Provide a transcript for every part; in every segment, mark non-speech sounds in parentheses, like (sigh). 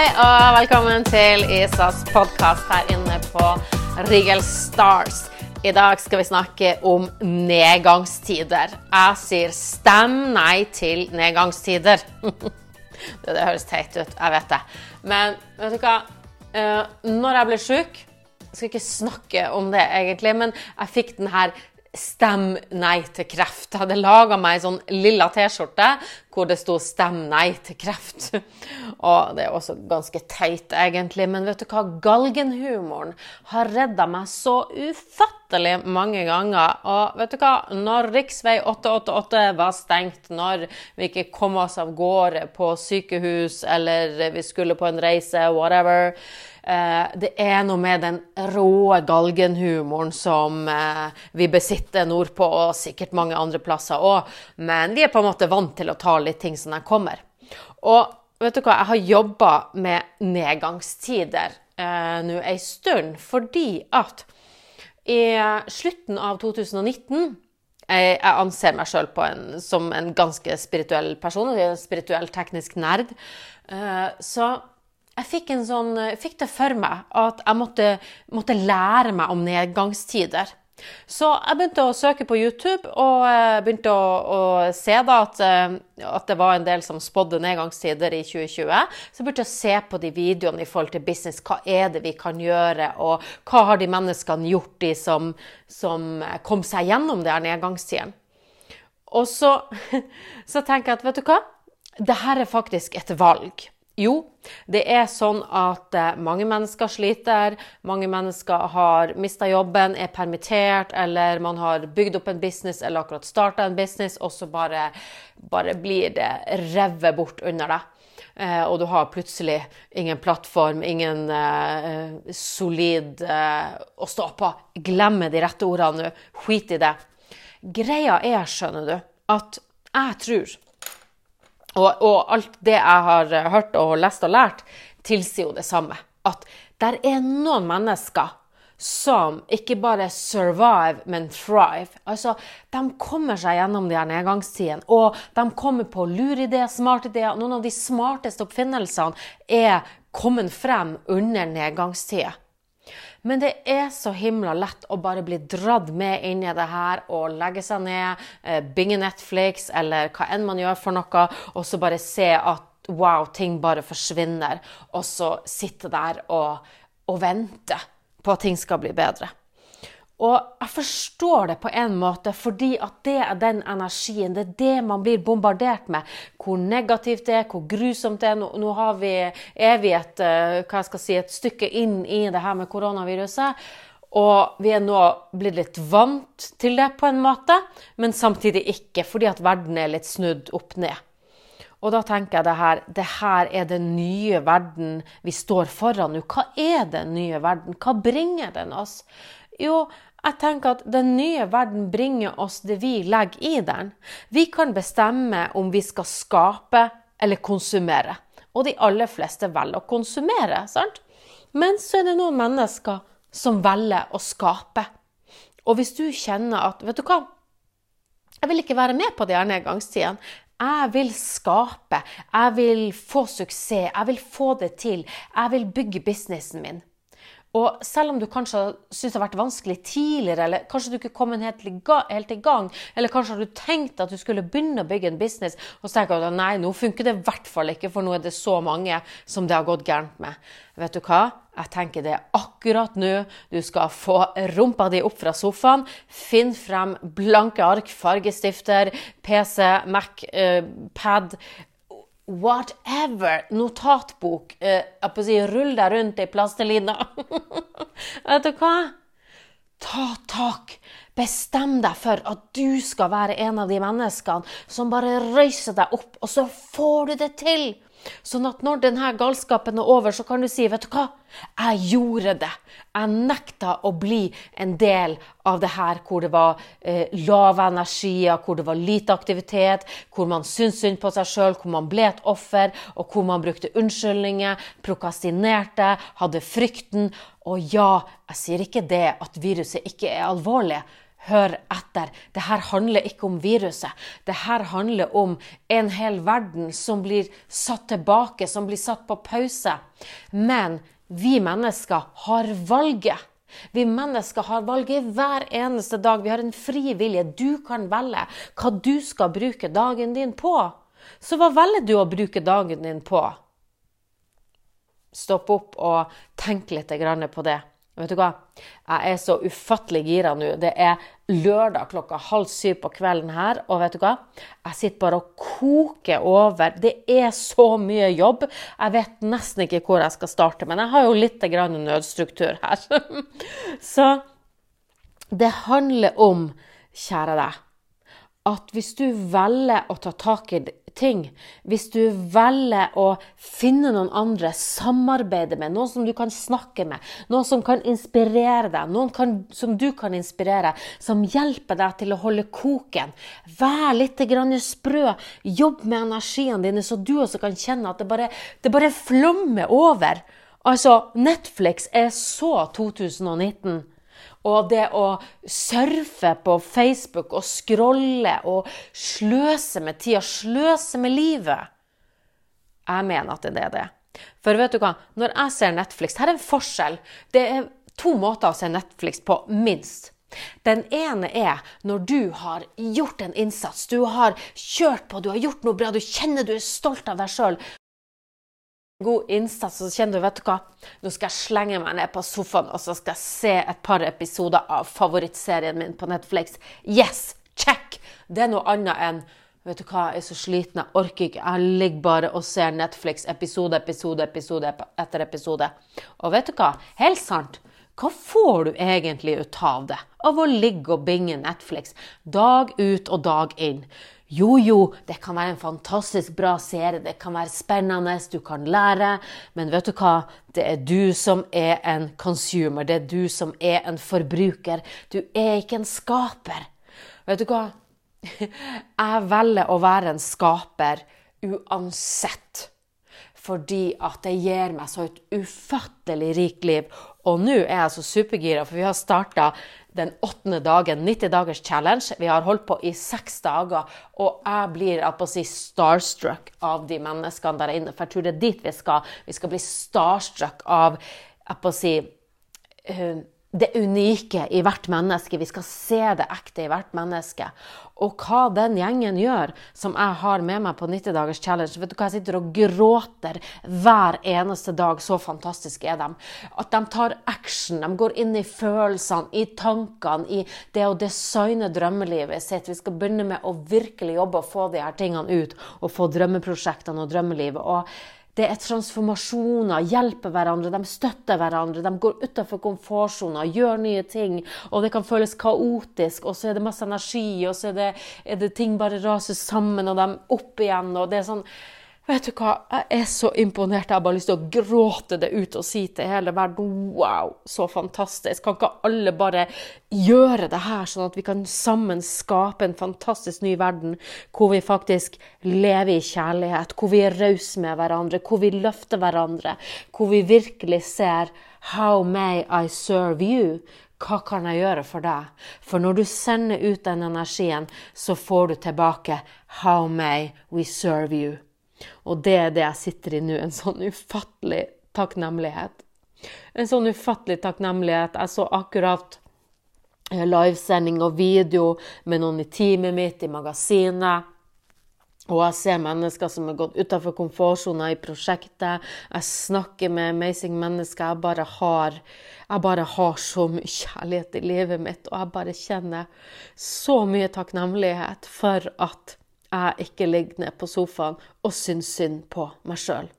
Hei, og velkommen til Isas podkast her inne på Rigel Stars. I dag skal vi snakke om nedgangstider. Jeg sier stem nei til nedgangstider. (laughs) det, det høres teit ut, jeg vet det. Men vet du hva? Eh, når jeg ble sjuk Jeg skal ikke snakke om det, egentlig, men jeg fikk den her Stem nei til kreft. Jeg hadde laga meg ei sånn lilla T-skjorte hvor det sto 'Stem nei til kreft'. Og det er også ganske teit, egentlig. Men vet du hva? Galgenhumoren har redda meg så ufattelig mange ganger. Og vet du hva? Når rv. 888 var stengt, når vi ikke kom oss av gårde på sykehus, eller vi skulle på en reise, whatever det er noe med den rå galgenhumoren som eh, vi besitter nordpå, og sikkert mange andre plasser òg. Men vi er på en måte vant til å ta litt ting som de kommer. Og vet du hva, jeg har jobba med nedgangstider eh, nå ei stund fordi at i slutten av 2019 jeg, jeg anser meg sjøl som en ganske spirituell person, en spirituell teknisk nerd. Eh, så jeg fikk, sånn, fikk, det for meg at jeg måtte, måtte, lære meg om nedgangstider. Så jeg begynte å søke på YouTube og eh, begynte å, å se at, eh, at, det var en del som spådde nedgangstider i 2020. Så jeg begynte å se på de videoene i forhold til business. Hva er det vi kan gjøre, og hva har de menneskene gjort, de som, som kom seg gjennom de her nedgangstidene? Og så, (laughs) så tenker jeg at vet du hva, det her er faktisk et valg. Jo, det er sånn at eh, mange mennesker sliter. Mange mennesker har mista jobben, er permittert, eller man har bygd opp en business eller akkurat starta en business, og så bare, bare blir det revet bort under deg. Eh, og du har plutselig ingen plattform, ingen uh, solid uh, å stå på. Glemme de rette ordene nå. Skit i det. Greia er, skjønner du, at jeg tror og, og, alt det jeg har eh, hørt og lest og lært, tilsier jo det samme. At der er noen mennesker som ikke bare survive, men thrive. Altså, De kommer seg gjennom de her nedgangstidene, og de kommer på lurideer, smartideer. Noen av de smarteste oppfinnelsene er kommet frem under nedgangstider. Men det er så himla lett å bare bli dratt med inn i det her og legge seg ned, eh, binge Netflix eller hva enn man gjør for noe, og så bare se at wow, ting bare forsvinner, og så sitte der og, og vente på at ting skal bli bedre. Og jeg forstår det på en måte, fordi at det er den energien, det er det man blir bombardert med. Hvor negativt det er, hvor grusomt det er. Nå, nå vi, er vi et, skal si, et, stykke inn i det her med koronaviruset. Og vi er nå blitt litt vant til det på en måte, men samtidig ikke, fordi at verden er litt snudd opp ned. Og da tenker jeg det her, det her er den nye verden vi står foran nå. Hva er den nye verden? Hva bringer den oss? Jo, jeg tenker at den nye verden bringer oss det vi legger i den. Vi kan bestemme om vi skal skape eller konsumere. Og de aller fleste velger å konsumere, sant? Men så er det noen mennesker som velger å skape. Og hvis du kjenner at Vet du hva? Jeg vil ikke være med på de her nedgangstidene. Jeg vil skape. Jeg vil få suksess. Jeg vil få det til. Jeg vil bygge businessen min. Og selv om du kanskje syns det har vært vanskelig tidligere, eller kanskje du ikke kom helt, i gang, eller kanskje har du tenkt at du skulle begynne å bygge en business, og så tenker du at nei, nå funker det i hvert fall ikke, for nå er det så mange som det har gått gærent med. Vet du hva? Jeg tenker det er akkurat nå du skal få rumpa di opp fra sofaen. Finn frem blanke ark, fargestifter, PC, Mac, eh, pad whatever, notatbok eh, Jeg på å si, Rull deg rundt i plastelina. (laughs) Vet du hva? Ta tak. Bestem deg for at du skal være en av de menneskene som bare røyser deg opp, og så får du det til. Sånn at når denne galskapen er over, så kan du si, vet du hva, jeg gjorde det. Jeg nekta å bli en del av det her hvor det var eh, lave energier, hvor det var lite aktivitet, hvor man syntes synd på seg sjøl, hvor man ble et offer, og hvor man brukte unnskyldninger, prokastinerte, hadde frykten. Og ja, jeg sier ikke det at viruset ikke er alvorlig. Hør etter. Det her handler ikke om viruset. Det her handler om en hel verden som blir satt tilbake, som blir satt på pause. Men vi mennesker har valget. Vi mennesker har valget hver eneste dag. Vi har en fri vilje. Du kan velge hva du skal bruke dagen din på. Så hva velger du å bruke dagen din på? Stopp opp og tenk litt på det. Vet du hva? Jeg er så ufattelig gira nå. Det er lørdag klokka halv syv på kvelden her, og vet du hva? Jeg sitter bare og koker over. Det er så mye jobb. Jeg vet nesten ikke hvor jeg skal starte, men jeg har jo litt nødstruktur her. (laughs) Så det handler om, kjære deg, at hvis du velger å ta tak i ting, hvis du velger å finne noen andre, samarbeide med, noen som du kan snakke med, noen som kan inspirere deg, noen kan, som du kan inspirere, som hjelper deg til å holde koken, vær litt sprø, jobb med energiene dine, så du også kan kjenne at det bare, det bare flommer over. Altså, Netflix er så 2019. Og det å surfe på Facebook og scrolle og sløse med tida, sløse med livet Jeg mener at det er det. For vet du hva, når jeg ser Netflix Her er en forskjell. Det er to måter å se Netflix på, minst. Den ene er når du har gjort en innsats, du har kjørt på, du har gjort noe bra, du kjenner du er stolt av deg sjøl god innsats, så kjenner du vet du hva, nå skal jeg slenge meg ned på sofaen og så skal jeg se et par episoder av favorittserien min på Netflix. Yes! Check! Det er noe annet enn Vet du hva, jeg er så sliten, jeg orker ikke. Jeg ligger bare og ser Netflix episode, episode, episode etter episode. Og vet du hva? Helt sant. Hva får du egentlig ut av det? Av å ligge og binge Netflix dag ut og dag inn? Jo, jo, det kan være en fantastisk bra serie, det kan være spennende, du kan lære. Men vet du hva? Det er du som er en consumer, det er du som er en forbruker. Du er ikke en skaper. Vet du hva? (laughs) Jeg velger å være en skaper uansett. Fordi at det gir meg så et ufattelig rikt liv. Og nå er jeg så supergira, for vi har starta den åttende dagen, 90 dagers challenge. Vi har holdt på i seks dager, og jeg blir jeg på å si, starstruck av de menneskene der inne. For jeg tror det er dit vi skal. Vi skal bli starstruck av jeg på å si, uh, det unike i hvert menneske. Vi skal se det ekte i hvert menneske. Og hva den gjengen gjør, som jeg har med meg på 90 dagers challenge Vet du hva, Jeg sitter og gråter hver eneste dag. Så fantastisk er de. At de tar action. De går inn i følelsene, i tankene, i det å designe drømmelivet sitt. Vi skal begynne med å virkelig jobbe og få de her tingene ut. Og få drømmeprosjektene og drømmelivet. Og det er transformasjoner, hjelper hverandre, de støtter hverandre. De går utenfor komfortsona, gjør nye ting. Og det kan føles kaotisk, og så er det masse energi, og så er det, er det ting bare raser sammen, og de opp igjen. og det er sånn Vet du hva, jeg er så imponert. Jeg har bare lyst til å gråte det ut og si til hele verden wow, så fantastisk. Kan ikke alle bare gjøre det her, sånn at vi kan sammen skape en fantastisk ny verden hvor vi faktisk lever i kjærlighet, hvor vi er rause med hverandre, hvor vi løfter hverandre, hvor vi virkelig ser How may I serve you? Hva kan jeg gjøre for deg? For når du sender ut den energien, så får du tilbake How may we serve you? Og det er det jeg sitter i nå. En sånn ufattelig takknemlighet. En sånn ufattelig takknemlighet. Jeg så akkurat eh, livesending og video med noen i teamet mitt i magasinet. Og jeg ser mennesker som har gått utenfor komfortsona i prosjektet. Jeg snakker med amazing mennesker. Jeg bare, har, jeg bare har så mye kjærlighet i livet mitt, og jeg bare kjenner så mye takknemlighet for at jeg ikke ligger ned på sofaen og syns synd på meg sjøl.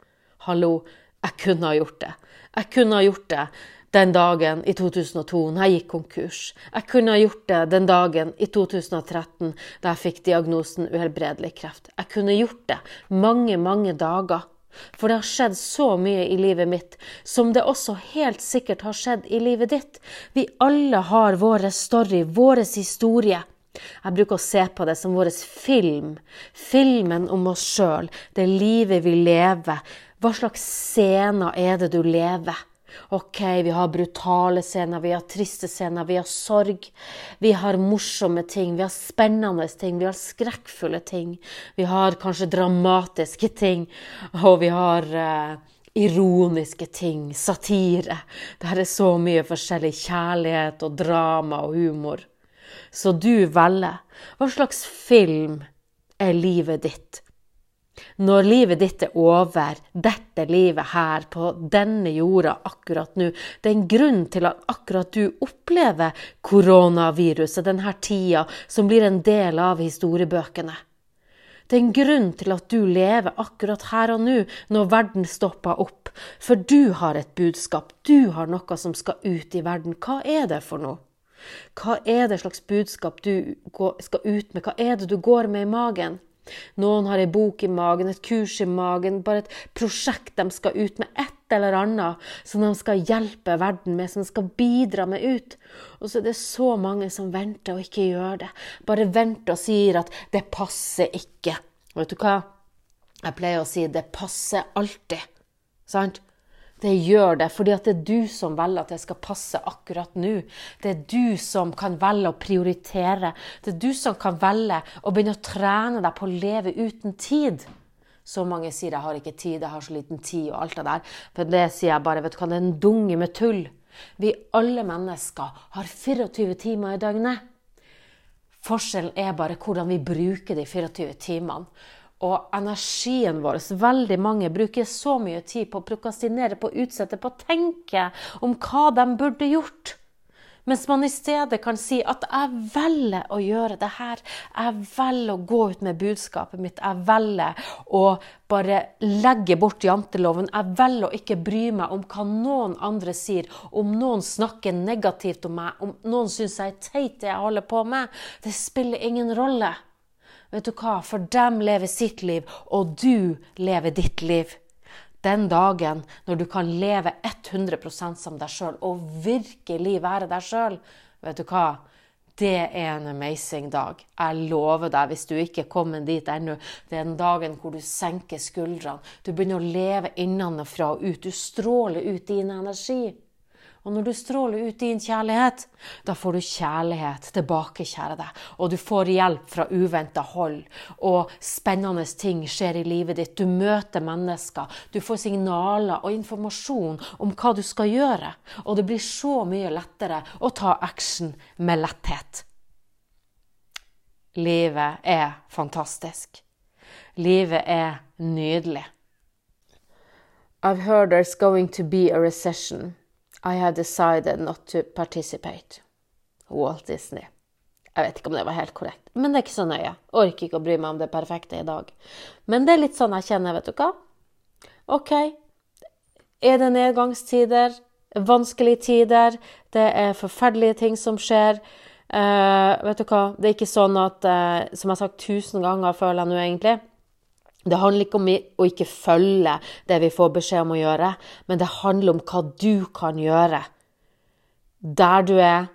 Hallo, jeg kunne ha gjort det. Jeg kunne ha gjort det den dagen i 2002 når jeg gikk konkurs. Jeg kunne ha gjort det den dagen i 2013 da jeg fikk diagnosen uhelbredelig kreft. Jeg kunne gjort det mange, mange dager. For det har skjedd så mye i livet mitt, som det også helt sikkert har skjedd i livet ditt. Vi alle har vår story, vår historie. Jeg bruker å se på det som vår film. Filmen om oss sjøl, det livet vi lever. Hva slags scener er det du lever? OK, vi har brutale scener, vi har triste scener, vi har sorg. Vi har morsomme ting, vi har spennende ting, vi har skrekkfulle ting. Vi har kanskje dramatiske ting, og vi har uh, ironiske ting, satire. Det er så mye forskjellig kjærlighet og drama og humor. Så du velger. Hva slags film er livet ditt? når livet ditt er over, dette livet her på denne jorda akkurat nå. Det er en grunn til at akkurat du opplever koronaviruset, denne tida som blir en del av historiebøkene. Det er en grunn til at du lever akkurat her og nå, når verden stopper opp. For du har et budskap, du har noe som skal ut i verden. Hva er det for noe? Hva er det slags budskap du skal ut med? Hva er det du går med i magen? Noen har ei bok i magen, et kurs i magen, bare et prosjekt de skal ut med, et eller annet som de skal hjelpe verden med, som de skal bidra med ut. Og så er det så mange som venter og ikke gjør det. Bare venter og sier at 'det passer ikke'. Vet du hva? Jeg pleier å si 'det passer alltid'. Sant? Det gjør det fordi det er du som velger at det skal passe akkurat nå. Det er du som kan velge å prioritere. Det er du som kan velge å begynne å trene deg på å leve uten tid. Så mange sier 'jeg har ikke tid', 'jeg har så liten tid' og alt det der. For det sier jeg bare, vet du hva, det er en dunge med tull. Vi alle mennesker har 24 timer i døgnet. Forskjellen er bare hvordan vi bruker de 24 timene og energien vår. Veldig mange bruker så mye tid på å prokastinere, på å utsette, på å tenke om hva de burde gjort. Mens man i stedet kan si at 'jeg velger å gjøre det her'. Jeg velger å gå ut med budskapet mitt. Jeg velger å bare legge bort janteloven. Jeg velger å ikke bry meg om hva noen andre sier. Om noen snakker negativt om meg, om noen syns jeg er teit det jeg holder på med. Det spiller ingen rolle. Vet du hva? For dem lever sitt liv, og du lever ditt liv. Den dagen når du kan leve 100% som deg sjøl og virkelig være deg sjøl, vet du hva? Det er en amazing dag. Jeg lover deg, hvis du ikke er kommet dit ennå. Det er den dagen hvor du senker skuldrene. Du begynner å leve innenfra og ut. Du stråler ut din energi. Og når du stråler ut din kjærlighet, da får du kjærlighet tilbake, kjære deg. Og du får hjelp fra uventa hold. Og spennende ting skjer i livet ditt. Du møter mennesker. Du får signaler og informasjon om hva du skal gjøre. Og det blir så mye lettere å ta action med letthet. Livet er fantastisk. Livet er nydelig. I've heard there's going to be a recession. I have decided not to participate. Walt Disney. Jeg vet ikke om det var helt korrekt, men det er ikke så nøye. Orker ikke å bry meg om det perfekte i dag. Men det er litt sånn jeg kjenner, vet du hva. OK, er det nedgangstider, vanskelige tider, det er forferdelige ting som skjer. Uh, vet du hva, det er ikke sånn at, uh, som jeg har sagt tusen ganger, føler jeg nå egentlig det handler ikke om å ikke følge det vi får beskjed om å gjøre, men det handler om hva du kan gjøre. Der du er,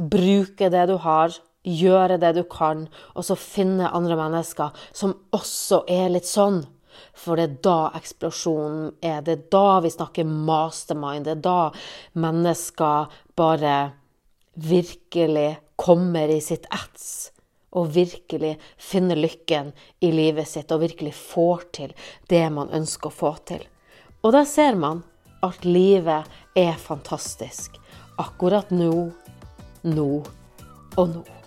bruke det du har, gjøre det du kan, og så finne andre mennesker som også er litt sånn. For det er da eksplosjonen er. Det er da vi snakker mastermind. Det er da mennesker bare virkelig kommer i sitt ets og virkelig finner lykken i livet sitt og virkelig får til det man ønsker å få til. Og da ser man at livet er fantastisk. Akkurat nå, nå og nå.